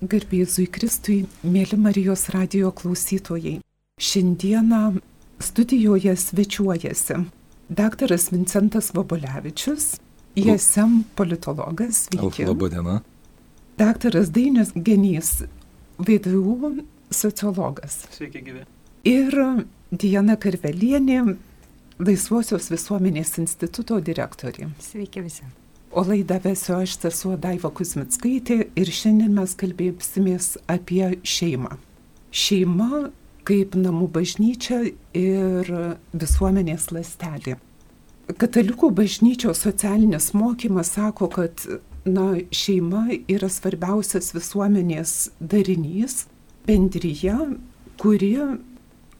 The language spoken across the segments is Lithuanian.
Garbėzui Kristui, mėly Marijos radio klausytojai. Šiandieną studijoje svečiuojasi daktaras Vincentas Vobolevičius, ISM politologas. Sveiki. Labą dieną. Daktaras Dainis Genys, VDU sociologas. Sveiki, gyvi. Ir Diana Karvelienė, Laisvosios visuomenės instituto direktorė. Sveiki visi. O laidą vesiu aš sesuo Daiva Kusmitskaitė ir šiandien mes kalbėsimės apie šeimą. Šeima kaip namų bažnyčia ir visuomenės lastelė. Katalikų bažnyčios socialinis mokymas sako, kad na, šeima yra svarbiausias visuomenės darinys, bendryje, kuri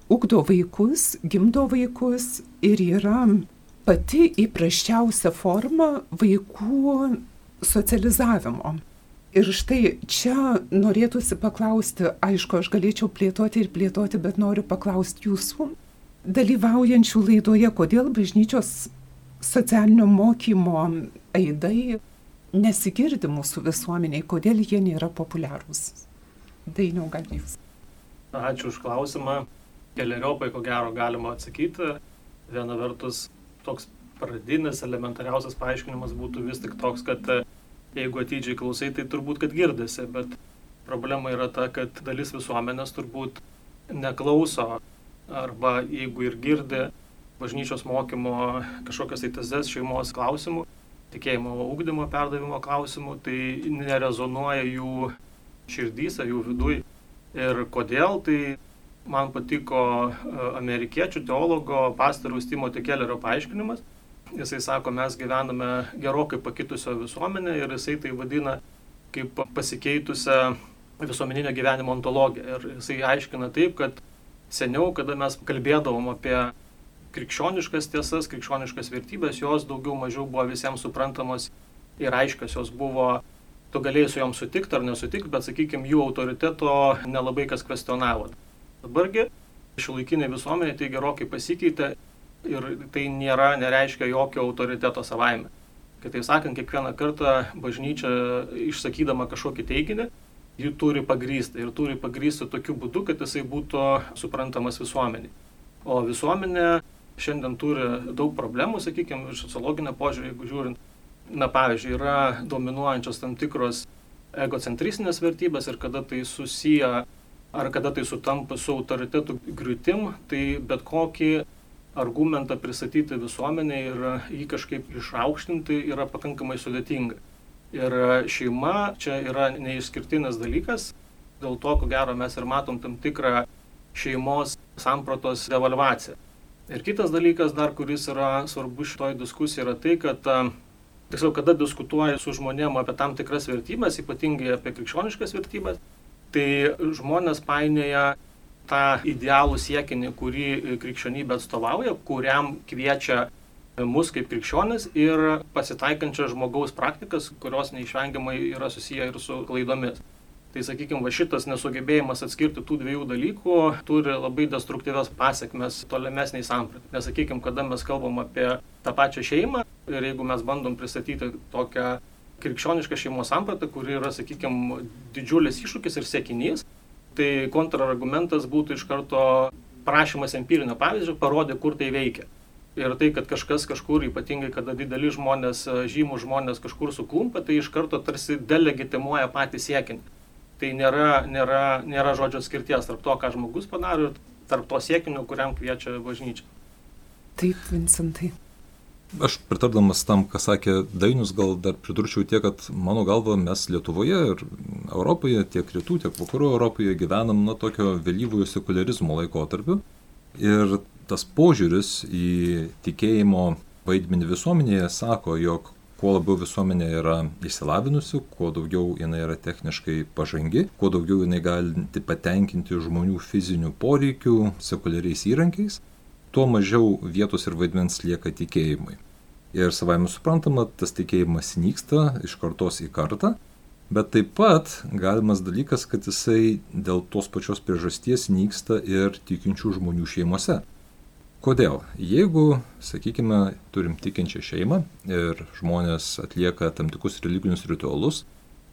ugdo vaikus, gimdo vaikus ir yra pati įprasčiausia forma vaikų socializavimo. Ir štai čia norėtųsi paklausti, aišku, aš galėčiau plėtoti ir plėtoti, bet noriu paklausti jūsų, dalyvaujančių laidoje, kodėl bažnyčios socialinio mokymo aidai nesigirdi mūsų visuomeniai, kodėl jie nėra populiarūs. Dainiau, gal jūs. Ačiū už klausimą. Keliariopai, ko gero, galima atsakyti. Viena vertus, toks pradinis, elementariausias paaiškinimas būtų vis tik toks, kad e, jeigu atidžiai klausai, tai turbūt, kad girdisi, bet problema yra ta, kad dalis visuomenės turbūt neklauso arba jeigu ir girdi bažnyčios mokymo kažkokias tai tezes šeimos klausimų, tikėjimo ugdymo perdavimo klausimų, tai nerezonuoja jų širdys ar jų viduj. Ir kodėl, tai man patiko e, amerikiečių teologo pastoriaus Timothy Kellerio paaiškinimas. Jisai sako, mes gyvename gerokai pakitusio visuomenę ir jisai tai vadina kaip pasikeitusią visuomeninio gyvenimo ontologiją. Ir jisai aiškina taip, kad seniau, kada mes kalbėdavom apie krikščioniškas tiesas, krikščioniškas vertybės, jos daugiau mažiau buvo visiems suprantamos ir aiškios, jos buvo, tu galėjai su jom sutikti ar nesutikti, bet, sakykime, jų autoriteto nelabai kas kvestionavo. Dabargi šiuolaikinė visuomenė tai gerokai pasikeitė ir tai nėra, nereiškia jokio autoriteto savaime. Kitaip sakant, kiekvieną kartą bažnyčia išsakydama kažkokį teiginį, jį turi pagrysti ir turi pagrysti tokiu būdu, kad jisai būtų suprantamas visuomeniai. O visuomenė šiandien turi daug problemų, sakykime, iš sociologinio požiūrį, jeigu žiūrint, na pavyzdžiui, yra dominuojančios tam tikros egocentristinės vertybės ir kada tai susiję ar kada tai sutampa su autoritetų griūtim, tai bet kokį argumentą pristatyti visuomeniai ir jį kažkaip išaukštinti yra pakankamai sudėtinga. Ir šeima čia yra neišskirtinis dalykas, dėl to, ko gero, mes ir matom tam tikrą šeimos sampratos devalvaciją. Ir kitas dalykas dar, kuris yra svarbus šitoj diskusijai, yra tai, kad tiksliau, kada diskutuoji su žmonėm apie tam tikras vertybės, ypatingai apie krikščioniškas vertybės, tai žmonės painioja tą idealų siekinį, kurį krikščionybė atstovauja, kuriam kviečia mus kaip krikščionis ir pasitaikančias žmogaus praktikas, kurios neišvengiamai yra susiję ir su klaidomis. Tai sakykime, va šitas nesugebėjimas atskirti tų dviejų dalykų turi labai destruktyvias pasiekmes tolimesniai sampratai. Nes sakykime, kada mes kalbam apie tą pačią šeimą ir jeigu mes bandom pristatyti tokią krikščioniška šeimos samprata, kuri yra, sakykime, didžiulis iššūkis ir sėkinys, tai kontrargumentas būtų iš karto prašymas empirinio pavyzdžio, parodė, kur tai veikia. Ir tai, kad kažkas kažkur, ypatingai kada dideli žmonės, žymų žmonės kažkur suklumpa, tai iš karto tarsi delegitimuoja patį siekinį. Tai nėra, nėra, nėra žodžio skirties tarp to, ką žmogus padaro ir tarp to siekinio, kuriam kviečia bažnyčia. Taip, Vincentai. Aš pritardamas tam, ką sakė Dainius, gal dar pridurčiau tiek, kad mano galva mes Lietuvoje ir Europoje, tiek rytų, tiek vakarų Europoje gyvenam nuo tokio vėlyvojo sekularizmo laikotarpiu. Ir tas požiūris į tikėjimo vaidmenį visuomenėje sako, jog kuo labiau visuomenė yra išsilavinusi, kuo daugiau jinai yra techniškai pažangi, kuo daugiau jinai gali patenkinti žmonių fizinių poreikių sekuliariais įrankiais, tuo mažiau vietos ir vaidmens lieka tikėjimui. Ir savai suprantama, tas tikėjimas nyksta iš kartos į kartą, bet taip pat galimas dalykas, kad jisai dėl tos pačios priežasties nyksta ir tikinčių žmonių šeimose. Kodėl? Jeigu, sakykime, turim tikinčią šeimą ir žmonės atlieka tam tikrus religinius ritualus,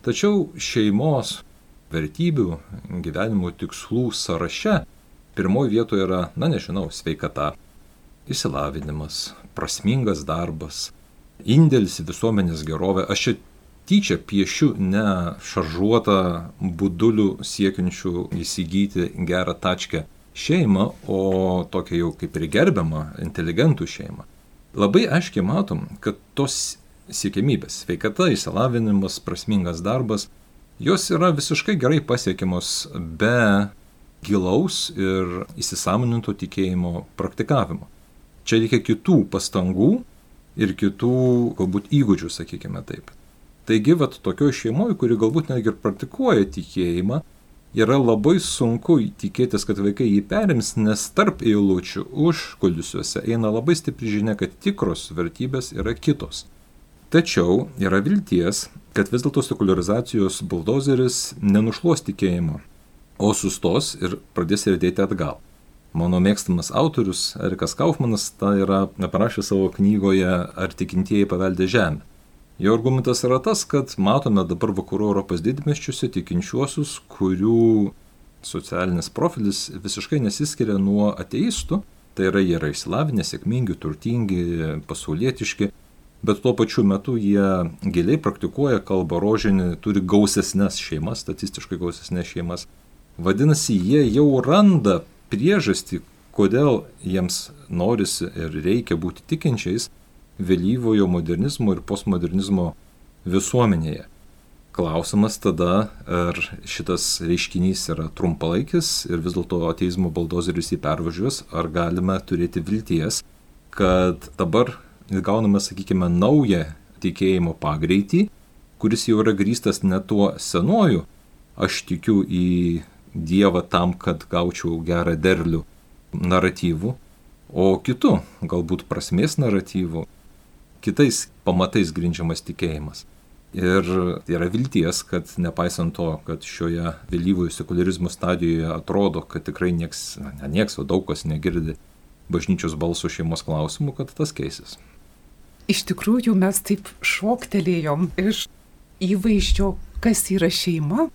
tačiau šeimos vertybių, gyvenimo tikslų sąraše pirmoji vietoje yra, na nežinau, sveikata, išsilavinimas, prasmingas darbas, indėlis į visuomenės gerovę. Aš čia tyčia piešiu ne šaržuotą budulių siekiančių įsigyti gerą tačkę šeimą, o tokia jau kaip ir gerbiamą inteligentų šeimą. Labai aiškiai matom, kad tos siekiamybės - sveikata, išsilavinimas, prasmingas darbas jos yra visiškai gerai pasiekiamos be gilaus ir įsisamoninto tikėjimo praktikavimo. Čia reikia kitų pastangų ir kitų galbūt įgūdžių, sakykime taip. Taigi, vat tokioje šeimoje, kuri galbūt netgi ir praktikuoja tikėjimą, yra labai sunku tikėtis, kad vaikai jį perims, nes tarp eilučių užkulisiuose eina labai stipri žinia, kad tikros vertybės yra kitos. Tačiau yra vilties, kad vis dėlto sekularizacijos buldozeris nenušluos tikėjimo, o sustos ir pradės riedėti atgal. Mano mėgstamas autorius Erikas Kaufmanas tą yra parašę savo knygoje Ar tikintieji paveldė žemę. Jo argumentas yra tas, kad matome dabar vakarų Europos didmeščiuose tikinčiuosius, kurių socialinis profilis visiškai nesiskiria nuo ateistų, tai yra jie yra išsilavinę, sėkmingi, turtingi, pasaulietiški, bet tuo pačiu metu jie giliai praktikuoja kalbą rožinį, turi gausesnės šeimas, statistiškai gausesnės šeimas. Vadinasi, jie jau randa priežastį, kodėl jiems norisi ir reikia būti tikinčiais vėlyvojo modernizmo ir postmodernizmo visuomenėje. Klausimas tada, ar šitas reiškinys yra trumpalaikis ir vis dėlto ateizmo baldozeris jį pervažiuos, ar galime turėti vilties, kad dabar gauname, sakykime, naują tikėjimo pagreitį, kuris jau yra grįstas ne tuo senuoju, aš tikiu į Dievą tam, kad gaučiau gerą derlių naratyvų, o kitų, galbūt prasmės naratyvų, kitais pamatais grindžiamas tikėjimas. Ir yra vilties, kad nepaisant to, kad šioje vėlyvojo sekularizmo stadijoje atrodo, kad tikrai nieks, ne nieks, o daug kas negirdi bažnyčios balsų šeimos klausimų, kad tas keisis. Iš tikrųjų mes taip šoktelėjom iš įvaizdžio, kas yra šeima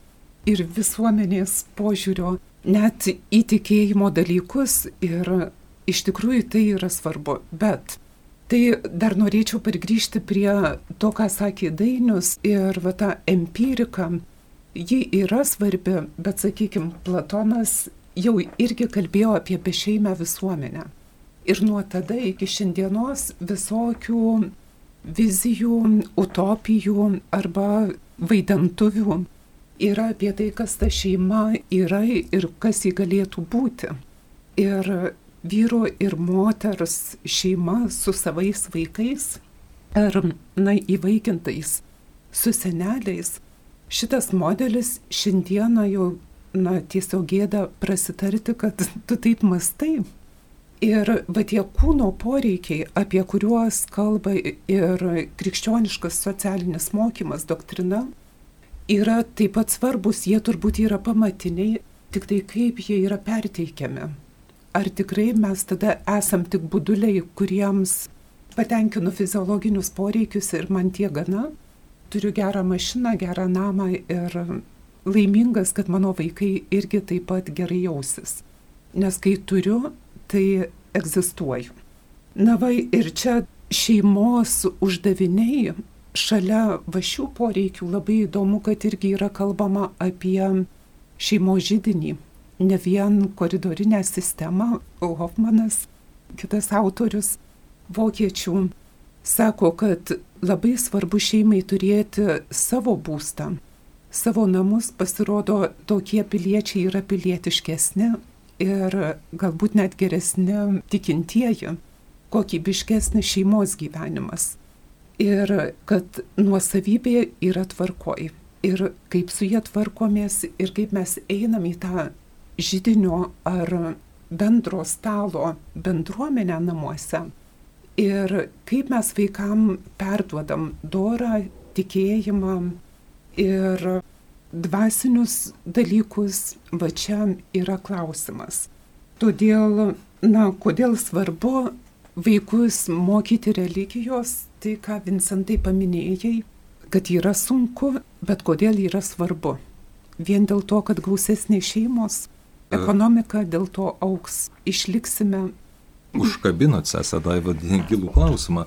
ir visuomenės požiūrio net įtikėjimo dalykus ir iš tikrųjų tai yra svarbu. Bet tai dar norėčiau pargrįžti prie to, ką sakė Dainius ir va ta empirika. Ji yra svarbi, bet sakykime, Platonas jau irgi kalbėjo apie bešeimę visuomenę. Ir nuo tada iki šiandienos visokių vizijų, utopijų arba vaidentuvių yra apie tai, kas ta šeima yra ir kas ji galėtų būti. Ir vyro ir moters šeima su savais vaikais ar, na, įvaikintais, su seneliais. Šitas modelis šiandieną jau, na, tiesiog gėda prasitarti, kad tu taip mastai. Ir va tie kūno poreikiai, apie kuriuos kalba ir krikščioniškas socialinis mokymas, doktrina, yra taip pat svarbus, jie turbūt yra pamatiniai, tik tai kaip jie yra perteikiami. Ar tikrai mes tada esam tik buduliai, kuriems patenkinu fiziologinius poreikius ir man tie gana, turiu gerą mašiną, gerą namą ir laimingas, kad mano vaikai irgi taip pat gerai jausis. Nes kai turiu, tai egzistuoju. Na va ir čia šeimos uždaviniai šalia va šių poreikių labai įdomu, kad irgi yra kalbama apie šeimos žydinį, ne vien koridorinę sistemą. Hoffmanas, kitas autorius vokiečių, sako, kad labai svarbu šeimai turėti savo būstą, savo namus, pasirodo, tokie piliečiai yra pilietiškesni, ir galbūt net geresni tikintieji, kokybiškesnis šeimos gyvenimas. Ir kad nuosavybė yra tvarkoj. Ir kaip su jie tvarkomės ir kaip mes einam į tą žydinio ar bendro stalo bendruomenę namuose. Ir kaip mes vaikam perduodam dorą, tikėjimą ir dvasinius dalykus, va čia yra klausimas. Todėl, na, kodėl svarbu vaikus mokyti religijos, tai ką Vincentai paminėjai, kad yra sunku, bet kodėl yra svarbu. vien dėl to, kad gausesnės šeimos, ekonomika dėl to auks, išliksime. Užkabinot, sesę Daiva, gilų klausimą.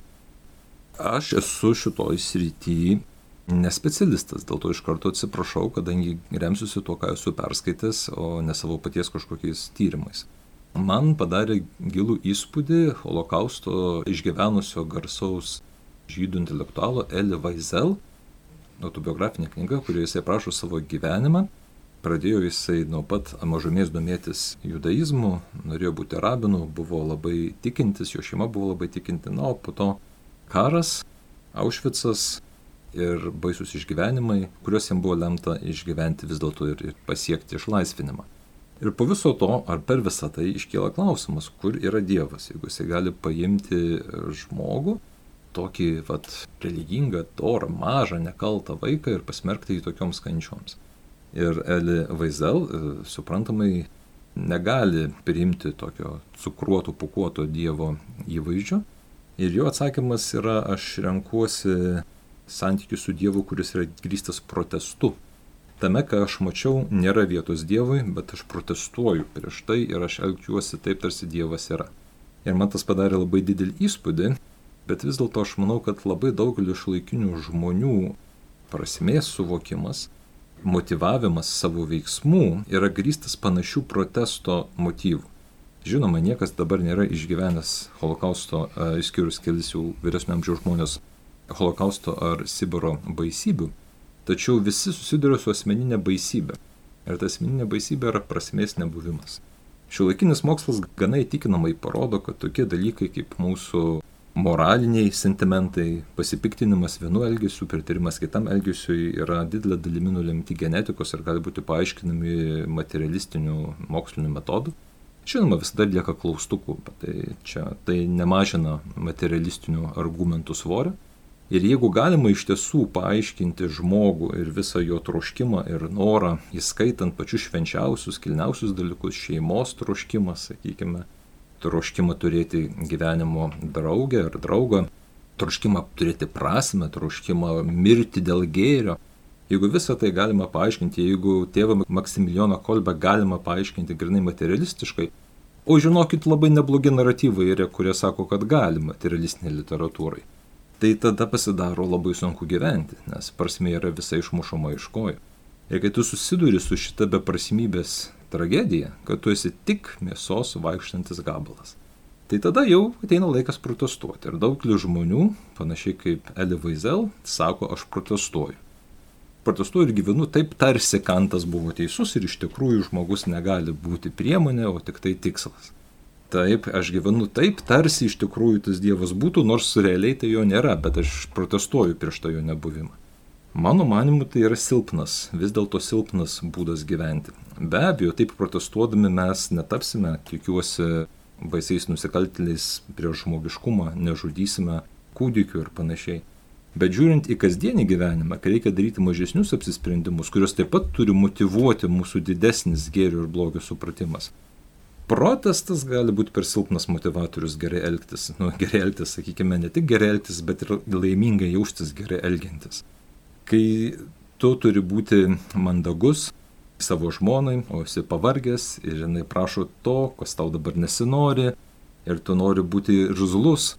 Aš esu šitoj srity nespecialistas, dėl to iš karto atsiprašau, kadangi remsiuosi tuo, ką esu perskaitęs, o ne savo paties kažkokiais tyrimais. Man padarė gilų įspūdį holokausto išgyvenusio garsaus žydų intelektualo Eli Vaizel autobiografinė knyga, kurioje jisai prašo savo gyvenimą. Pradėjo jisai nuo pat mažumės domėtis judaizmu, norėjo būti rabinu, buvo labai tikintis, jo šeima buvo labai tikinti, na, o po to karas, Aušvicas ir baisus išgyvenimai, kuriuos jam buvo lemta išgyventi vis dėlto ir, ir pasiekti išlaisvinimą. Ir po viso to, ar per visą tai iškyla klausimas, kur yra Dievas, jeigu jisai gali paimti žmogų, tokį vat, religingą, torą, mažą, nekaltą vaiką ir pasmerkti jį tokioms kančioms. Ir Eli Vaizel, e, suprantamai, negali priimti tokio cukruoto, pukuoto Dievo įvaizdžio. Ir jo atsakymas yra, aš renkuosi santykių su Dievu, kuris yra grįstas protestu. Tame, ką aš mačiau, nėra vietos Dievui, bet aš protestuoju prieš tai ir aš elgiuosi taip, tarsi Dievas yra. Ir man tas padarė labai didelį įspūdį, bet vis dėlto aš manau, kad labai daugelį šiuolaikinių žmonių prasmės suvokimas, motivavimas savo veiksmų yra grįstas panašių protesto motyvų. Žinoma, niekas dabar nėra išgyvenęs holokausto, išskyrus kelis jau vyresnio amžiaus žmonės, holokausto ar Sibiro baisybių, tačiau visi susiduria su asmeninė baisybė. Ir ta asmeninė baisybė yra prasmės nebuvimas. Šiuolaikinis mokslas gana įtikinamai parodo, kad tokie dalykai kaip mūsų moraliniai sentimentai, pasipiktinimas vienu elgesiu, pritarimas kitam elgesiui yra didelė dalimi nulemti genetikos ir gali būti paaiškinami materialistinių mokslinių metodų. Žinoma, visada lieka klaustukų, bet tai čia tai nemažina materialistinių argumentų svorio. Ir jeigu galima iš tiesų paaiškinti žmogų ir visą jo troškimą ir norą, įskaitant pačius švenčiausius, kilniausius dalykus, šeimos troškimą, sakykime, troškimą turėti gyvenimo draugę ar draugą, troškimą turėti prasme, troškimą mirti dėl gėrio. Jeigu visą tai galima paaiškinti, jeigu tėvą Maksimilijoną Kolbę galima paaiškinti grinai materialistiškai, o žinokit, labai neblogi naratyvai yra, kurie sako, kad galima materialistinė literatūrai, tai tada pasidaro labai sunku gyventi, nes prasme yra visai išmušama iš kojų. Ir kai tu susiduri su šita beprasmybės tragedija, kad tu esi tik mėsos vaikštantis gabalas. Tai tada jau ateina laikas protestuoti. Ir daugelis žmonių, panašiai kaip Eli Vaizel, sako, aš protestuoju. Protestuoju ir gyvenu taip, tarsi Kantas buvo teisus ir iš tikrųjų žmogus negali būti priemonė, o tik tai tikslas. Taip, aš gyvenu taip, tarsi iš tikrųjų tas Dievas būtų, nors realiai tai jo nėra, bet aš protestuoju prieš to jo nebuvimą. Mano manimu, tai yra silpnas, vis dėlto silpnas būdas gyventi. Be abejo, taip protestuodami mes netapsime, tikiuosi, baisiais nusikaltėliais prieš žmogiškumą, nežudysime kūdikių ir panašiai. Bet žiūrint į kasdienį gyvenimą, kai reikia daryti mažesnius apsisprendimus, kurios taip pat turi motivuoti mūsų didesnis gėrio ir blogio supratimas. Protestas gali būti per silpnas motivatorius gerai elgtis. Nu, gerai elgtis, sakykime, ne tik gerai elgtis, bet ir laimingai jaustis gerai elgiantis. Kai tu turi būti mandagus, savo žmonai, o esi pavargęs ir jinai prašo to, kas tau dabar nesinori ir tu nori būti rizulus.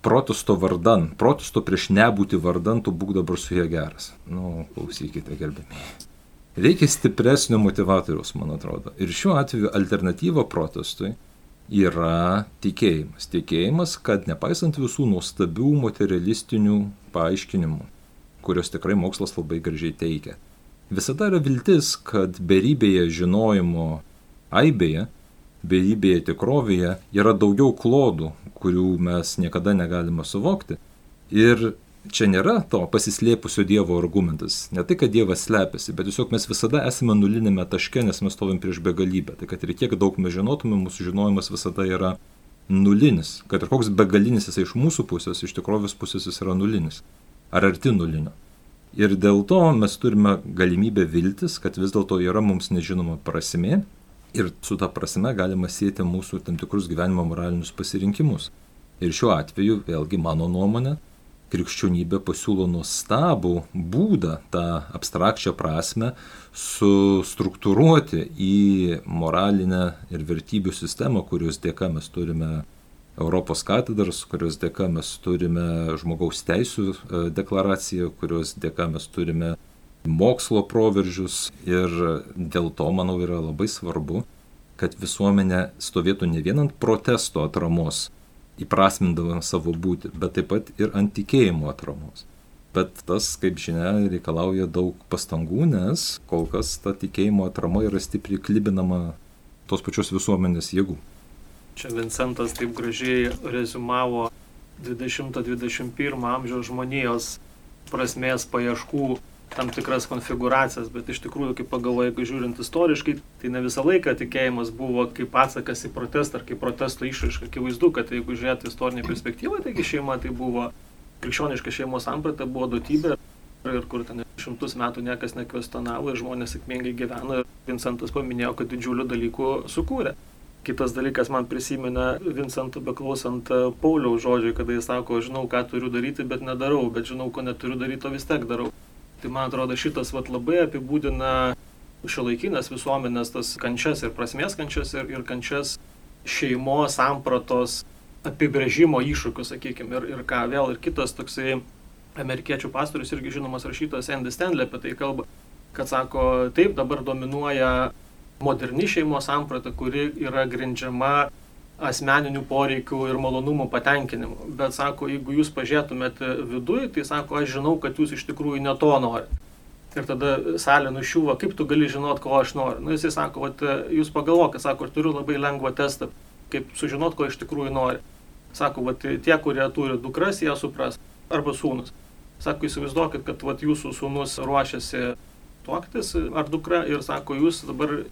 Protesto vardan, protesto prieš nebūti vardan, tu būk dabar su jie geras. Nu, klausykite, gerbėmiai. Reikia stipresnio motivatoriaus, man atrodo. Ir šiuo atveju alternatyva protestui yra tikėjimas. Tikėjimas, kad nepaisant visų nuostabių materialistinių paaiškinimų, kurios tikrai mokslas labai gražiai teikia, visada yra viltis, kad beribėje žinojimo aibėje, beribėje tikrovėje yra daugiau klodų, kurių mes niekada negalime suvokti. Ir čia nėra to pasislėpusio Dievo argumentas. Ne tai, kad Dievas slepiasi, bet tiesiog mes visada esame nulinėme taške, nes mes stovim prieš begalybę. Tai kad ir kiek daug mes žinotume, mūsų žinojimas visada yra nulinis. Kad ir koks begalinis jisai iš mūsų pusės, iš tikrovės pusės jis yra nulinis. Ar arti nulinio. Ir dėl to mes turime galimybę viltis, kad vis dėlto yra mums nežinoma prasme ir su ta prasme galima sėti mūsų tam tikrus gyvenimo moralinius pasirinkimus. Ir šiuo atveju, vėlgi mano nuomonė, krikščionybė pasiūlo nuostabų būdą tą abstrakčią prasme sustruktūruoti į moralinę ir vertybių sistemą, kurios dėka mes turime Europos katedras, kurios dėka mes turime žmogaus teisų e, deklaraciją, kurios dėka mes turime mokslo proveržius ir dėl to, manau, yra labai svarbu, kad visuomenė stovėtų ne vien ant protesto atramos, įprasmindama savo būti, bet taip pat ir ant tikėjimo atramos. Bet tas, kaip žinia, reikalauja daug pastangų, nes kol kas ta tikėjimo atrama yra stipriai klibinama tos pačios visuomenės jėgų. Čia Vincentas taip gražiai rezumavo 20-21 amžiaus žmonijos prasmės paieškų tam tikras konfiguracijas, bet iš tikrųjų, kaip pagalvoju, jeigu žiūrint istoriškai, tai ne visą laiką tikėjimas buvo kaip atsakas į protestą ar kaip protesto išraiška. Akivaizdu, kad jeigu žiūrėti istorinį perspektyvą, taigi šeima tai buvo krikščioniška šeimos samprata, buvo duotybė ir kur ten šimtus metų niekas nekvestionavo ir žmonės sėkmingai gyveno ir Vincentas paminėjo, kad didžiulių dalykų sukūrė. Kitas dalykas man prisiminė Vincento beklausant Pauliaus žodžiai, kada jis sako, žinau, ką turiu daryti, bet nedarau, bet žinau, ko neturiu daryti, o vis tiek darau. Tai man atrodo šitas vat, labai apibūdina šiuolaikinės visuomenės tas kančias ir prasmės kančias ir, ir kančias šeimos sampratos apibrėžimo iššūkius, sakykime, ir, ir ką vėl ir kitas toksai amerikiečių pastorius irgi žinomas rašytojas Andy Stanley apie tai kalba, kad sako, taip dabar dominuoja moderni šeimos samprata, kuri yra grindžiama asmeninių poreikių ir malonumų patenkinimu. Bet sako, jeigu jūs pažiūrėtumėte viduje, tai sako, aš žinau, kad jūs iš tikrųjų ne to norite. Ir tada salė nušiuva, kaip tu gali žinot, ko aš noriu. Na, nu, jisai sako, vat, jūs pagalvokit, sako, aš turiu labai lengvą testą, kaip sužinot, ko iš tikrųjų nori. Sako, vat, tie, kurie turi dukras, jie supras. Arba sūnus. Sako, įsivaizduokit, kad vat, jūsų sūnus ruošiasi tuoktis ar dukra ir sako, jūs dabar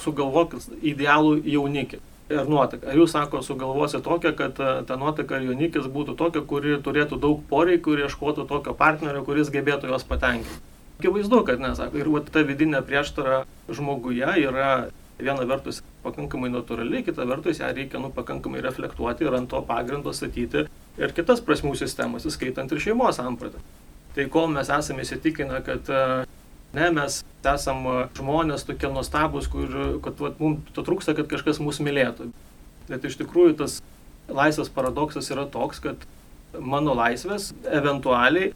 sugalvokit idealų jaunikį ar nuotaka. Ar jūs, sako, sugalvosite tokią, kad e, ta nuotaka ar jaunikis būtų tokia, kuri turėtų daug poreikių ir ieškotų tokio partnerio, kuris gebėtų juos patenkinti. Akivaizdu, kad nesako. Ir vat, ta vidinė prieštara žmoguje yra viena vertus pakankamai natūrali, kita vertus ją reikia nu, pakankamai reflektuoti ir ant to pagrindo statyti ir kitas prasmių sistemas, įskaitant ir šeimos sampratą. Tai kol mes esame įsitikinę, kad e, Ne, mes esam žmonės tokie nuostabus, kur, kad vat, mums to trūksta, kad kažkas mūsų mylėtų. Bet iš tikrųjų tas laisvės paradoksas yra toks, kad mano laisvės eventualiai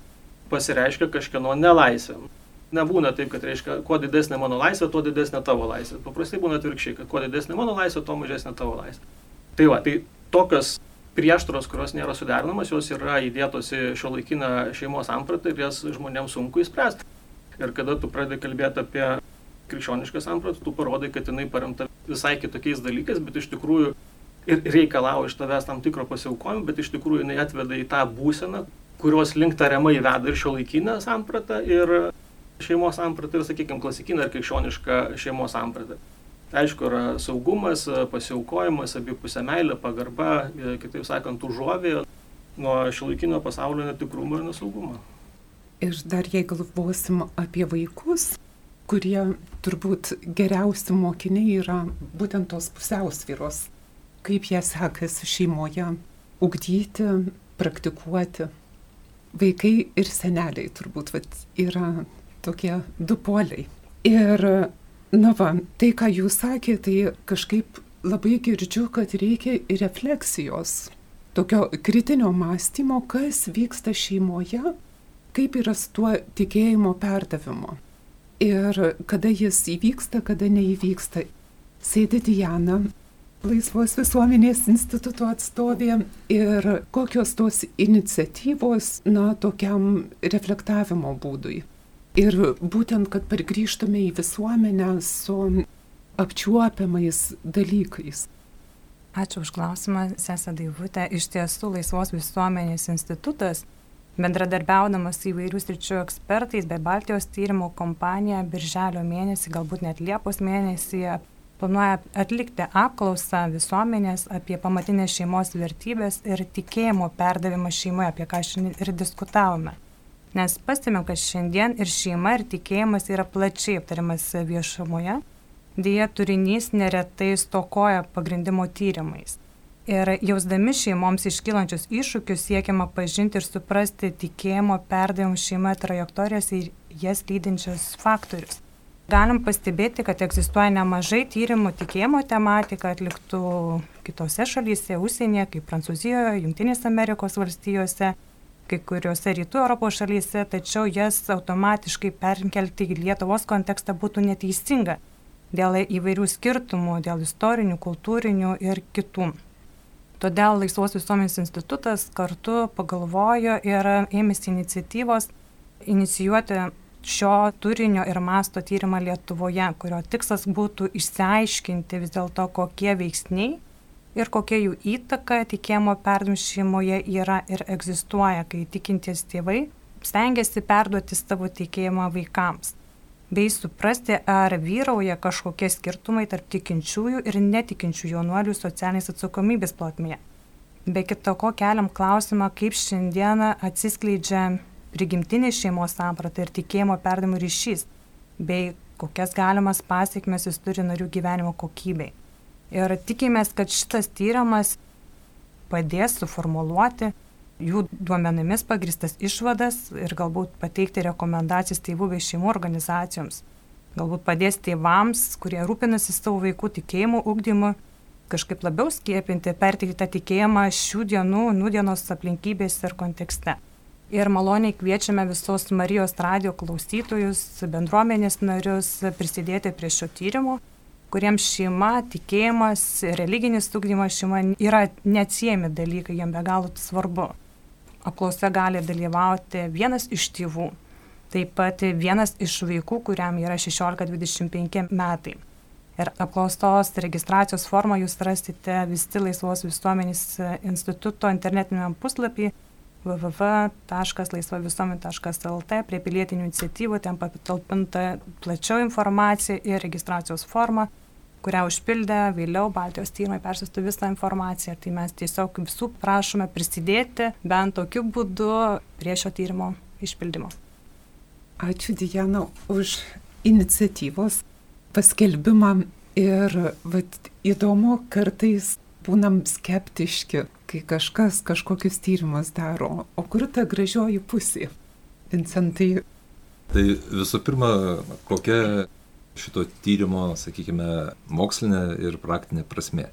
pasireiškia kažkieno nelaisvė. Nebūna taip, kad reiškia, kuo didesnė mano laisvė, tuo didesnė tavo laisvė. Paprastai būna atvirkščiai, kad kuo didesnė mano laisvė, tuo mažesnė tavo laisvė. Tai va, tai tokios prieštaros, kurios nėra suderinamas, jos yra įdėtos į šio laikiną šeimos sampratą ir jas žmonėms sunku įspręsti. Ir kada tu pradedi kalbėti apie krikščionišką sampratą, tu parodai, kad jinai paremta visai kitokiais dalykais, bet iš tikrųjų ir reikalauja iš tavęs tam tikro pasiaukojimo, bet iš tikrųjų jinai atveda į tą būseną, kurios link tariamai veda ir šio laikinę sampratą, ir šeimos sampratą, ir, sakykime, klasikinę ar krikščionišką šeimos sampratą. Aišku, yra saugumas, pasiaukojimas, abipusė meilė, pagarba, kitaip sakant, užuovė nuo šio laikinio pasaulio netikrumo ir nesaugumo. Ir dar jei galvosim apie vaikus, kurie turbūt geriausi mokiniai yra būtent tos pusiausvyros, kaip jie sekasi šeimoje ugdyti, praktikuoti. Vaikai ir seneliai turbūt vat, yra tokie du poliai. Ir, na va, tai, ką jūs sakėte, tai kažkaip labai girdžiu, kad reikia ir refleksijos, tokio kritinio mąstymo, kas vyksta šeimoje kaip yra su tuo tikėjimo perdavimu. Ir kada jis įvyksta, kada neįvyksta. Sėdi Diana, Laisvos visuomenės instituto atstovė ir kokios tos iniciatyvos, na, tokiam reflektavimo būdui. Ir būtent, kad pargrįžtume į visuomenę su apčiuopiamais dalykais. Ačiū už klausimą, Sesa Daivutė. Iš tiesų, Laisvos visuomenės institutas bendradarbiaudamas su įvairių sričių ekspertais bei Baltijos tyrimų kompanija birželio mėnesį, galbūt net Liepos mėnesį planuoja atlikti apklausą visuomenės apie pamatinės šeimos vertybės ir tikėjimo perdavimą šeimoje, apie ką šiandien ir diskutavome. Nes pastebėm, kad šiandien ir šeima, ir tikėjimas yra plačiai aptariamas viešumoje, dėja turinys neretai stokoja pagrindimo tyrimais. Ir jausdami šeimoms iškylančius iššūkius siekiama pažinti ir suprasti tikėjimo perdavimų šeima trajektorijas ir jas lydinčius faktorius. Galim pastebėti, kad egzistuoja nemažai tyrimų tikėjimo tematika atliktų kitose šalyse, užsienyje, kaip Prancūzijoje, Junktinėse Amerikos valstijose, kai kuriuose rytų Europos šalyse, tačiau jas automatiškai perkelti į Lietuvos kontekstą būtų neteisinga dėl įvairių skirtumų, dėl istorinių, kultūrinių ir kitų. Todėl Laisvos visuomenės institutas kartu pagalvojo ir ėmėsi iniciatyvos inicijuoti šio turinio ir masto tyrimą Lietuvoje, kurio tikslas būtų išsiaiškinti vis dėlto, kokie veiksniai ir kokia jų įtaka tikėjimo perdimšimoje yra ir egzistuoja, kai tikintis tėvai stengiasi perduoti savo tikėjimą vaikams, bei suprasti, ar vyrauja kažkokie skirtumai tarp tikinčiųjų ir netikinčių jaunuolių socialinės atsakomybės plotmėje. Be kito ko keliam klausimą, kaip šiandieną atsiskleidžia prigimtinė šeimos samprata ir tikėjimo perdavimo ryšys, bei kokias galimas pasiekmes jis turi narių gyvenimo kokybei. Ir tikimės, kad šitas tyrimas padės suformuoluoti jų duomenimis pagristas išvadas ir galbūt pateikti rekomendacijas tėvų bei šeimų organizacijoms. Galbūt padės tėvams, kurie rūpinasi savo vaikų tikėjimo ugdymu, kažkaip labiau skiepinti, perteikti tą tikėjimą šių dienų, nudienos aplinkybėse ir kontekste ir maloniai kviečiame visus Marijos radio klausytojus, bendruomenės narius prisidėti prie šio tyrimo, kuriems šeima, tikėjimas, religinis ugdymas šeima yra neatsiemi dalykai, jiems be galo svarbu. Apklausa gali dalyvauti vienas iš tėvų, taip pat vienas iš vaikų, kuriam yra 16-25 metai. Ir apklaustos registracijos formą jūs rasite visi Laisvos visuomenės instituto internetinėme puslapyje www.laisvavisuomenė.lt prie pilietinių iniciatyvų, ten patalpinta plačiau informacija ir registracijos forma, kurią užpildę vėliau Baltijos tyrimai persistų visą informaciją. Tai mes tiesiog visų prašome prisidėti bent tokiu būdu prie šio tyrimo išpildymo. Ačiū Diana už iniciatyvos paskelbimą ir vat, įdomu kartais būnam skeptiški, kai kažkas kažkokius tyrimus daro, o kur ta gražioji pusė? Vincentai. Tai visų pirma, kokia šito tyrimo, sakykime, mokslinė ir praktinė prasme.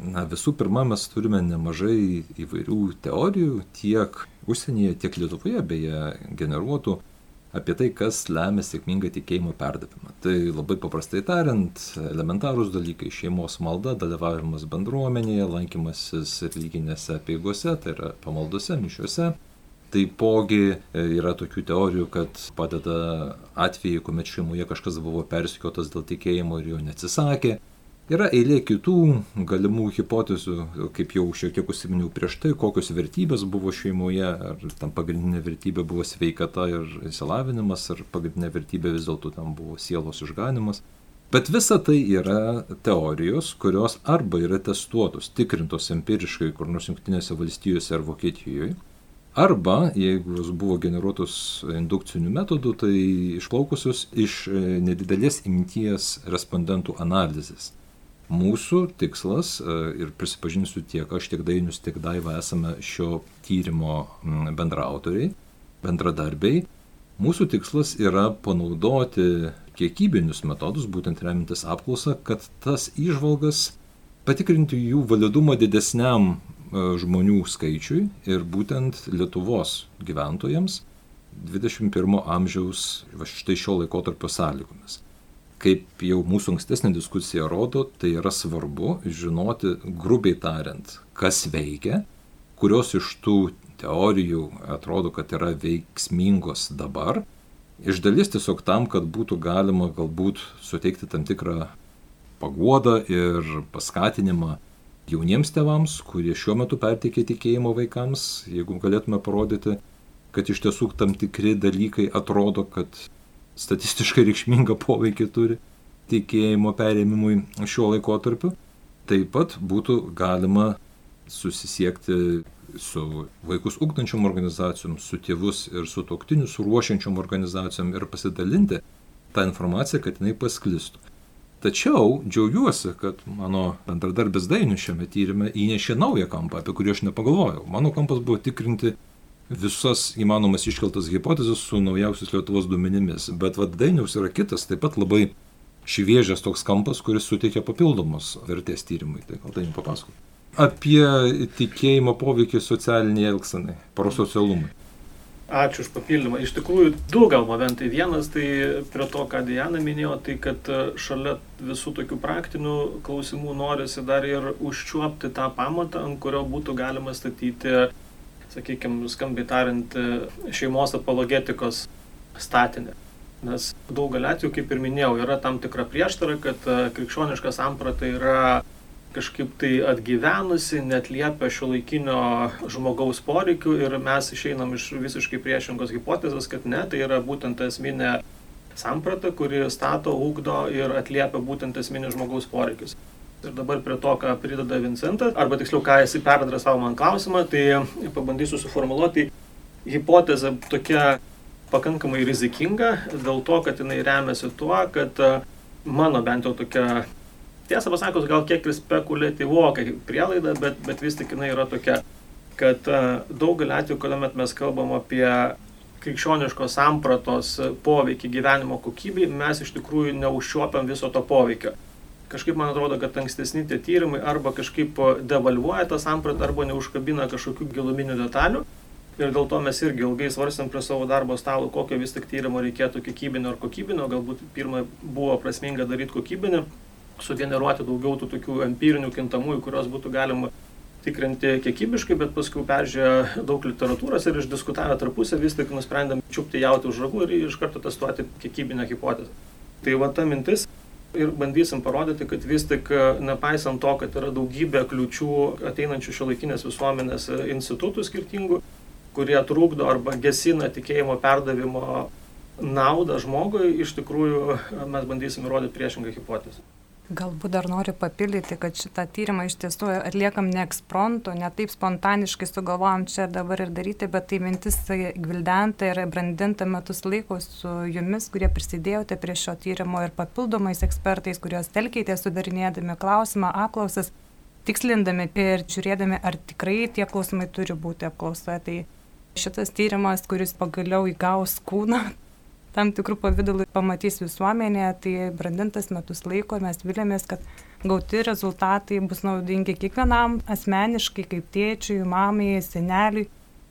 Na, visų pirma, mes turime nemažai įvairių teorijų, tiek užsienyje, tiek Lietuvoje beje generuotų apie tai, kas lemia sėkmingą tikėjimo perdavimą. Tai labai paprastai tariant, elementarūs dalykai - šeimos malda, dalyvavimas bendruomenėje, lankymasis religinėse apieigose, tai yra pamaldose, mišiuose. Taipogi e, yra tokių teorijų, kad padeda atvejai, kuomet šeimoje kažkas buvo persikiotas dėl tikėjimo ir jo neatsisakė. Yra eilė kitų galimų hipotezių, kaip jau šiek tiek užsiminiau prieš tai, kokios vertybės buvo šeimoje, ar tam pagrindinė vertybė buvo sveikata ir įsilavinimas, ar pagrindinė vertybė vis dėlto tam buvo sielos išganimas. Bet visa tai yra teorijos, kurios arba yra testuotos, tikrintos empiriškai kur nors Junktinėse valstijose ar Vokietijoje, arba, jeigu jos buvo generuotos indukciniu metodu, tai išplaukusios iš nedidelės imties respondentų analizės. Mūsų tikslas, e, ir prisipažinsiu tiek aš, tiek Dainius, tiek Daiva esame šio tyrimo bendraautoriai, bendradarbiai. Mūsų tikslas yra panaudoti kiekybinius metodus, būtent remintis apklausą, kad tas išvalgas patikrinti jų validumą didesniam e, žmonių skaičiui ir būtent Lietuvos gyventojams 21 amžiaus va štai šio laikotarpio sąlygomis kaip jau mūsų ankstesnė diskusija rodo, tai yra svarbu žinoti, grubiai tariant, kas veikia, kurios iš tų teorijų atrodo, kad yra veiksmingos dabar. Iš dalies tiesiog tam, kad būtų galima galbūt suteikti tam tikrą paguodą ir paskatinimą jauniems tevams, kurie šiuo metu perteikia tikėjimo vaikams, jeigu galėtume parodyti, kad iš tiesų tam tikri dalykai atrodo, kad statistiškai reikšmingą poveikį turi tikėjimo perėmimui šiuo laikotarpiu. Taip pat būtų galima susisiekti su vaikus ugdančiom organizacijom, su tėvus ir su toktinius ruošiančiom organizacijom ir pasidalinti tą informaciją, kad jinai pasklistų. Tačiau džiaugiuosi, kad mano bendradarbis Dainius šiame tyrimė įnešė naują kampą, apie kurį aš nepagalvojau. Mano kampas buvo tikrinti visas įmanomas iškeltas hipotezes su naujausiais Lietuvos duomenimis. Bet vad Dainiaus yra kitas, taip pat labai šviežias toks kampas, kuris suteikia papildomos vertės tyrimui. Tai gal jums papasakot. Apie tikėjimo poveikį socialiniai elgsenai, prosocialumui. Ačiū už papildymą. Iš tikrųjų, du gal momentai. Vienas, tai prie to, ką Diana minėjo, tai kad e, šalia visų tokių praktinių klausimų norisi dar ir užčiuopti tą pamatą, ant kurio būtų galima statyti, sakykime, skambiai tariant, e, šeimos apologetikos statinę. Nes daugelį atvejų, kaip ir minėjau, yra tam tikra prieštara, kad e, krikščioniška samprata yra kažkaip tai atgyvenusi, netliepia šio laikinio žmogaus poreikių ir mes išeinam iš visiškai priešingos hipotezės, kad ne, tai yra būtent esminė samprata, kuri stato, ūkdo ir atliepia būtent esminį žmogaus poreikius. Ir dabar prie to, ką prideda Vincentas, arba tiksliau, ką esi perdavęs man klausimą, tai pabandysiu suformuoluoti. Hipotezė tokia pakankamai rizikinga dėl to, kad jinai remiasi tuo, kad mano bent jau tokia tiesą pasakius, gal kiek ir spekuliatyvoka prielaida, bet, bet vis tik jinai yra tokia, kad e, daugelį atvejų, kuomet mes kalbam apie krikščioniškos sampratos poveikį gyvenimo kokybei, mes iš tikrųjų neužčiuopiam viso to poveikio. Kažkaip man atrodo, kad ankstesni tie tyrimai arba kažkaip devalvuoja tą sampratą, arba neužkabina kažkokių giluminių detalių. Ir dėl to mes irgi ilgai svarstėm prie savo darbo stalo, kokio vis tik tyrimo reikėtų kiekybinio ar kokybinio. Galbūt pirmą buvo prasminga daryti kokybinį, sugeneruoti daugiau tų tokių empirinių kintamųjų, kurios būtų galima tikrinti kiekybiškai, bet paskui peržiūrėjo daug literatūros ir išdiskutavę tarpusę vis tik nusprendėm čiupti jauti už ragų ir iš karto testuoti kiekybinę hipotezę. Tai va ta mintis ir bandysim parodyti, kad vis tik nepaisant to, kad yra daugybė kliučių ateinančių šio laikinės visuomenės institutų skirtingų, kurie trukdo arba gesina tikėjimo perdavimo naudą žmogui, iš tikrųjų mes bandysim įrodyti priešingą hipotezę. Galbūt dar noriu papildyti, kad šitą tyrimą iš tiesų atliekam ne ekspronto, ne taip spontaniškai sugalvojom čia dabar ir daryti, bet tai mintis gvildenta ir brandinta metus laiko su jumis, kurie prisidėjote prie šio tyrimo ir papildomais ekspertais, kuriuos telkite sudarinėdami klausimą, apklausas, tikslindami ir žiūrėdami, ar tikrai tie klausimai turi būti apklausoje. Tai šitas tyrimas, kuris pagaliau įgaus kūną, tam tikrų pavydalų pamatys visuomenė, tai brandintas metus laiko mes vilėmės, kad gauti rezultatai bus naudingi kiekvienam asmeniškai, kaip tėčiui, mamai, seneliui,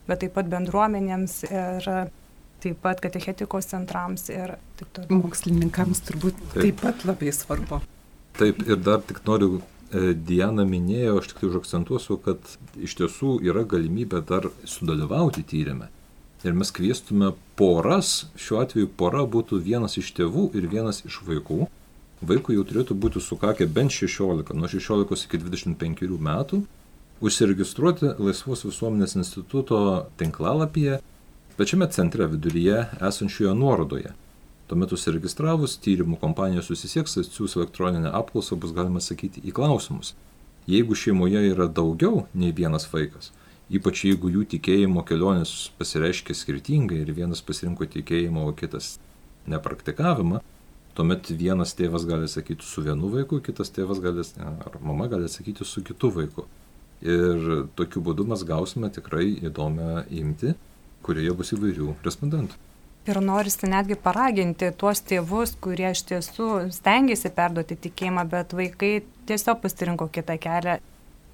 bet taip pat bendruomenėms ir taip pat katechetikos centrams ir taip toliau. Mokslininkams turbūt taip. taip pat labai svarbu. Taip, ir dar tik noriu e, Diana minėjo, aš tik tai užakcentuosiu, kad iš tiesų yra galimybė dar sudalyvauti tyrimę. Ir mes kviestume poras, šiuo atveju pora būtų vienas iš tėvų ir vienas iš vaikų. Vaikui jau turėtų būti sukakę bent 16, nuo 16 iki 25 metų, užsiregistruoti Laisvos visuomenės instituto tinklalapyje, pačiame centre viduryje esančioje nuorodoje. Tuomet užsiregistravus, tyrimų kompanija susisieks, atsiūs elektroninę apklausą, bus galima sakyti į klausimus. Jeigu šeimoje yra daugiau nei vienas vaikas, Ypač jeigu jų tikėjimo kelionės pasireiškia skirtingai ir vienas pasirinko tikėjimą, o kitas nepraktikavimą, tuomet vienas tėvas gali sakyti su vienu vaiku, kitas tėvas gali, ar mama gali sakyti su kitu vaiku. Ir tokiu būdu mes gausime tikrai įdomią imti, kurioje bus įvairių respondentų. Ir norisi netgi paraginti tuos tėvus, kurie iš tiesų stengiasi perduoti tikėjimą, bet vaikai tiesiog pasirinko kitą kelią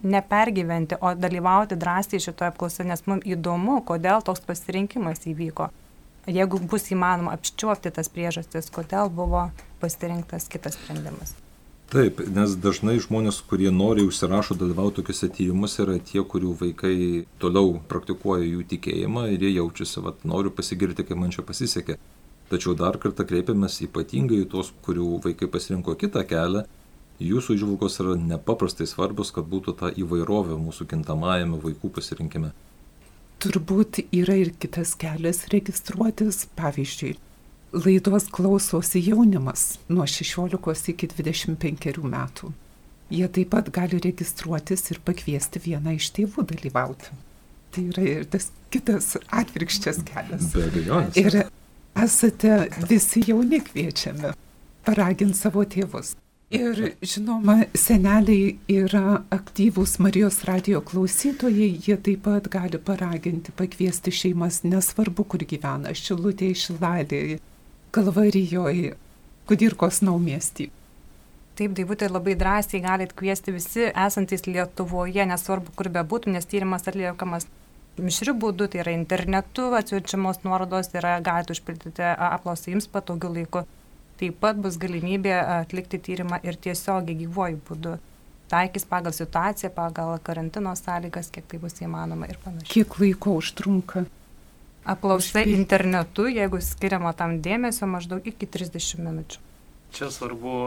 nepergyventi, o dalyvauti drąsiai šitoje apklausoje, nes mums įdomu, kodėl toks pasirinkimas įvyko. Jeigu bus įmanoma apščiuopti tas priežastis, kodėl buvo pasirinktas kitas sprendimas. Taip, nes dažnai žmonės, kurie nori užsirašo dalyvauti tokiuose tyrimuose, yra tie, kurių vaikai toliau praktikuoja jų tikėjimą ir jie jaučiasi, kad noriu pasigirti, kaip man čia pasisekė. Tačiau dar kartą kreipiamės ypatingai į tos, kurių vaikai pasirinko kitą kelią Jūsų išvalgos yra nepaprastai svarbus, kad būtų ta įvairovė mūsų kintamajame vaikų pasirinkime. Turbūt yra ir kitas kelias registruotis, pavyzdžiui, laidos klausosi jaunimas nuo 16 iki 25 metų. Jie taip pat gali registruotis ir pakviesti vieną iš tėvų dalyvauti. Tai yra ir tas kitas atvirkščias kelias. Be abejonės. Ir esate visi jauni kviečiami paraginti savo tėvus. Ir žinoma, seneliai yra aktyvūs Marijos radio klausytojai, jie taip pat gali paraginti, pakviesti šeimas, nesvarbu, kur gyvena, Šilutėje, Šilalėje, Kalvarijoje, Kudirkos naumiestį. Taip, Daivutė labai drąsiai galit kviesti visi esantys Lietuvoje, nesvarbu, kur bebūtų, nes tyrimas atliekamas mišrių būdų, tai yra internetu atsiunčiamos nuorodos, yra galite užpildyti apklausą jums patogiu laiku. Taip pat bus galimybė atlikti tyrimą ir tiesiogiai gyvuoju būdu. Taikys pagal situaciją, pagal karantino sąlygas, kiek tai bus įmanoma ir panašiai. Kiek laiko užtrunka? Apklausa internetu, jeigu skiriama tam dėmesio, maždaug iki 30 minučių. Čia svarbu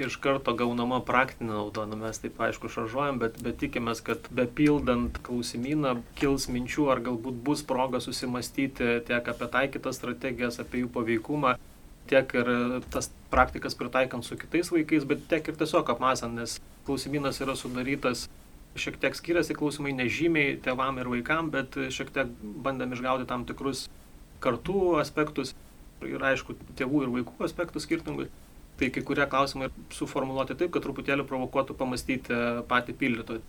iš karto gaunama praktinė nauda, nu mes taip aišku šaržuojam, bet, bet tikimės, kad bepildant klausimyną kils minčių ar galbūt bus proga susimastyti tiek apie taikytas strategijas, apie jų paveikumą, tiek ir tas praktikas pritaikant su kitais vaikais, bet tiek ir tiesiog apmasant, nes klausimynas yra sudarytas šiek tiek skiriasi klausimai nežymiai tėvam ir vaikam, bet šiek tiek bandėm išgauti tam tikrus kartų aspektus ir aišku tėvų ir vaikų aspektus skirtingus tai kai kurie klausimai suformuoluoti taip, kad truputėlį provokuotų pamastyti patį pildytoją.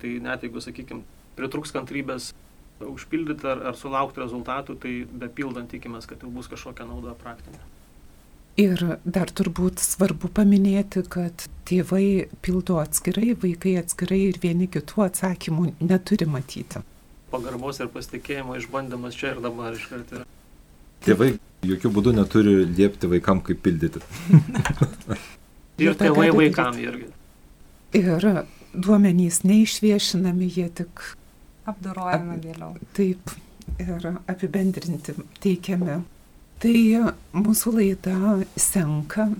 Tai net jeigu, sakykime, pritruks kantrybės užpildyti ar, ar sulaukti rezultatų, tai bepildant tikimės, kad jau bus kažkokia nauda praktinė. Ir dar turbūt svarbu paminėti, kad tėvai pildo atskirai, vaikai atskirai ir vieni kitų atsakymų neturi matyti. Pagarbos ir pasitikėjimo išbandymas čia ir dabar iškart yra. Tėvai jokių būdų neturi liepti vaikam, kaip pildyti. ir tėvai vaikam irgi. Ir duomenys neišviešinami, jie tik apdorojami ap, vėliau. Taip, ir apibendrinti teikiami. Tai mūsų laida senka.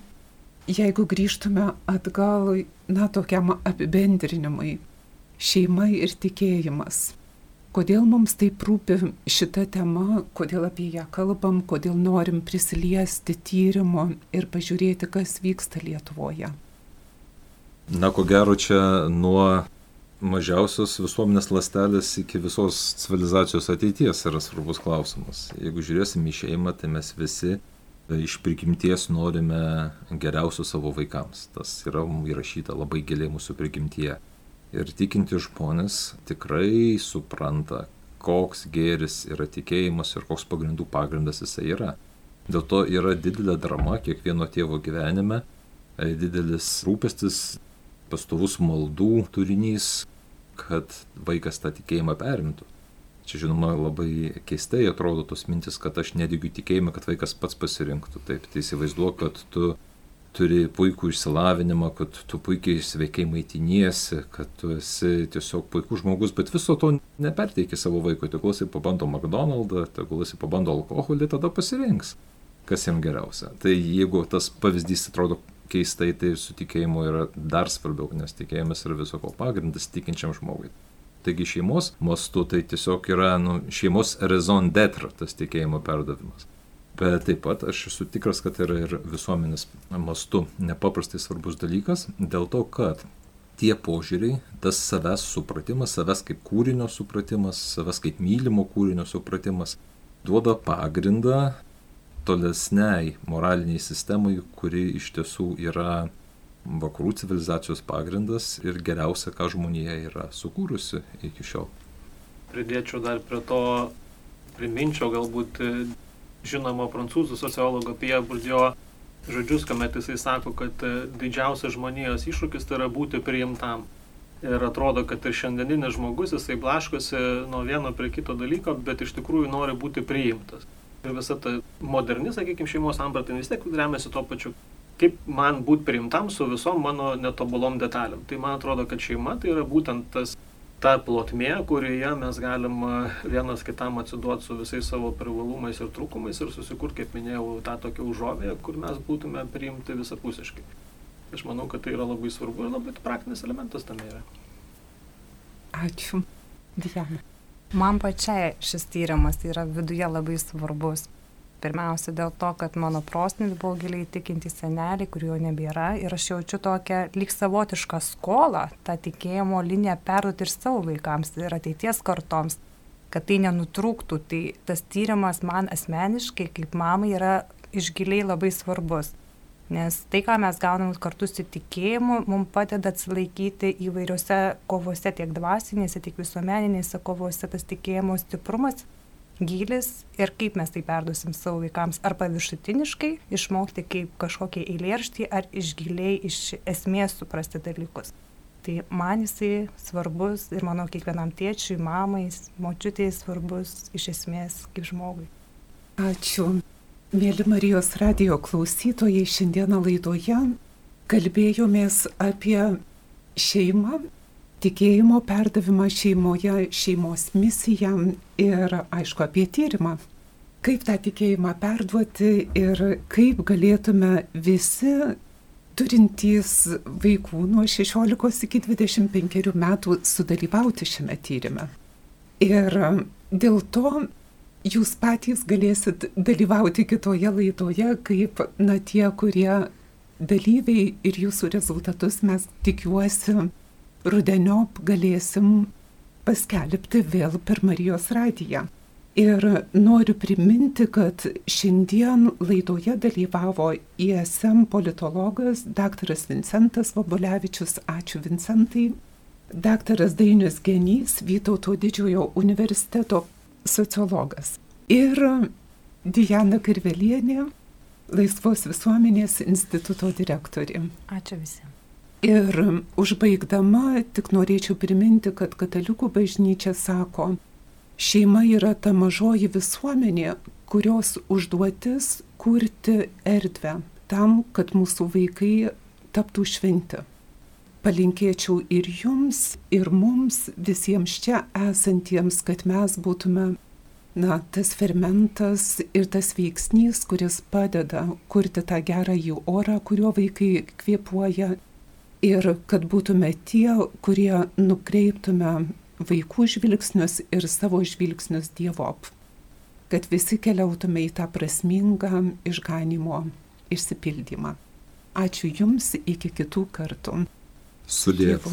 Jeigu grįžtume atgal, na, tokiam apibendrinimui, šeima ir tikėjimas. Kodėl mums taip rūpi šita tema, kodėl apie ją kalbam, kodėl norim prisiliesti tyrimo ir pažiūrėti, kas vyksta Lietuvoje? Na, ko gero, čia nuo mažiausios visuomenės lastelės iki visos civilizacijos ateities yra svarbus klausimas. Jeigu žiūrėsim į šeimą, tai mes visi iš prigimties norime geriausio savo vaikams. Tas yra įrašyta labai giliai mūsų prigimtyje. Ir tikinti žmonės tikrai supranta, koks gėris yra tikėjimas ir koks pagrindų pagrindas jisai yra. Dėl to yra didelė drama kiekvieno tėvo gyvenime, e, didelis rūpestis, pastovus maldų turinys, kad vaikas tą tikėjimą perimtų. Čia žinoma labai keistai atrodo tos mintis, kad aš nedigiu tikėjimą, kad vaikas pats pasirinktų. Taip, tai įsivaizduoju, kad tu turi puikų išsilavinimą, kad tu puikiai sveikai maitiniesi, kad tu esi tiesiog puikus žmogus, bet viso to neperteiki savo vaikui. Tegul jisai pabando McDonald'ą, tegul jisai pabando alkoholį, tada pasirinks, kas jam geriausia. Tai jeigu tas pavyzdys atrodo keistai, tai su tikėjimu yra dar svarbiau, nes tikėjimas yra viso ko pagrindas tikinčiam žmogui. Taigi šeimos mastu tai tiesiog yra nu, šeimos raison d'etre tas tikėjimo perdavimas. Bet taip pat aš esu tikras, kad yra ir visuomenės mastu nepaprastai svarbus dalykas, dėl to, kad tie požiūriai, tas savęs supratimas, savęs kaip kūrinio supratimas, savęs kaip mylimo kūrinio supratimas, duoda pagrindą tolesniai moraliniai sistemai, kuri iš tiesų yra vakarų civilizacijos pagrindas ir geriausia, ką žmonija yra sukūrusi iki šiol. Pridėčiau dar prie to, priminčiau galbūt žinomo prancūzų sociologo Pierre Bourdieu žodžius, kuomet jisai sako, kad e, didžiausias žmonijos iššūkis tai yra būti priimtam. Ir atrodo, kad ir šiandieninis žmogus, jisai blaškosi nuo vieno prie kito dalyko, bet iš tikrųjų nori būti priimtas. Ir visa ta moderni, sakykime, šeimos samprata vis tiek remiasi tuo pačiu, kaip man būti priimtam su visom mano netobulom detalėm. Tai man atrodo, kad šeima tai yra būtent tas ta plotmė, kurioje mes galim vienas kitam atsiduoti su visais savo privalumais ir trūkumais ir susikurti, kaip minėjau, tą tokią užuovėją, kur mes būtume priimti visapusiškai. Aš manau, kad tai yra labai svarbu ir labai praktinis elementas tame yra. Ačiū. Diana. Man pačiai šis tyrimas yra viduje labai svarbus. Pirmiausia dėl to, kad mano prosniai buvo giliai tikinti seneliai, kurių jau nebėra ir aš jaučiu tokią lyg savotišką skolą, tą tikėjimo liniją perduoti ir savo vaikams ir ateities kartoms, kad tai nenutrūktų. Tai tas tyrimas man asmeniškai kaip mamai yra iš giliai labai svarbus. Nes tai, ką mes gaunam kartu su tikėjimu, mums padeda atsilaikyti įvairiose kovose, tiek dvasinėse, tiek visuomeninėse kovose, tas tikėjimo stiprumas gylis ir kaip mes tai perduosim savo vaikams. Ar paviršutiniškai išmokti kaip kažkokį eilėraštį, ar iš giliai, iš esmės suprasti dalykus. Tai man jisai svarbus ir manau kiekvienam tėčiui, mamai, močiutėjai svarbus iš esmės kaip žmogui. Ačiū. Mėly Marijos radio klausytojai, šiandieną laidoje kalbėjomės apie šeimą tikėjimo perdavimą šeimoje, šeimos misiją ir, aišku, apie tyrimą. Kaip tą tikėjimą perduoti ir kaip galėtume visi turintys vaikų nuo 16 iki 25 metų sudalyvauti šiame tyrime. Ir dėl to jūs patys galėsit dalyvauti kitoje laidoje, kaip na tie, kurie dalyviai ir jūsų rezultatus mes tikiuosi rudeniop galėsim paskelbti vėl per Marijos radiją. Ir noriu priminti, kad šiandien laidoje dalyvavo ISM politologas dr. Vincentas Vabulevičius, ačiū Vincentai, dr. Dainius Genys, Vytauto didžiojo universiteto sociologas ir Diana Karvelienė, Laisvos visuomenės instituto direktorė. Ačiū visiems. Ir užbaigdama tik norėčiau priminti, kad katalikų bažnyčia sako, šeima yra ta mažoji visuomenė, kurios užduotis kurti erdvę tam, kad mūsų vaikai taptų šventi. Palinkėčiau ir jums, ir mums, visiems čia esantiems, kad mes būtume, na, tas fermentas ir tas veiksnys, kuris padeda kurti tą gerąjį orą, kuriuo vaikai kvėpuoja ir kad būtume tie, kurie nukreiptume vaikų žvilgsnius ir savo žvilgsnius Dievop, kad visi keliautume į tą prasmingą išganimo išsipildymą. Ačiū Jums iki kitų kartų. Sudėt.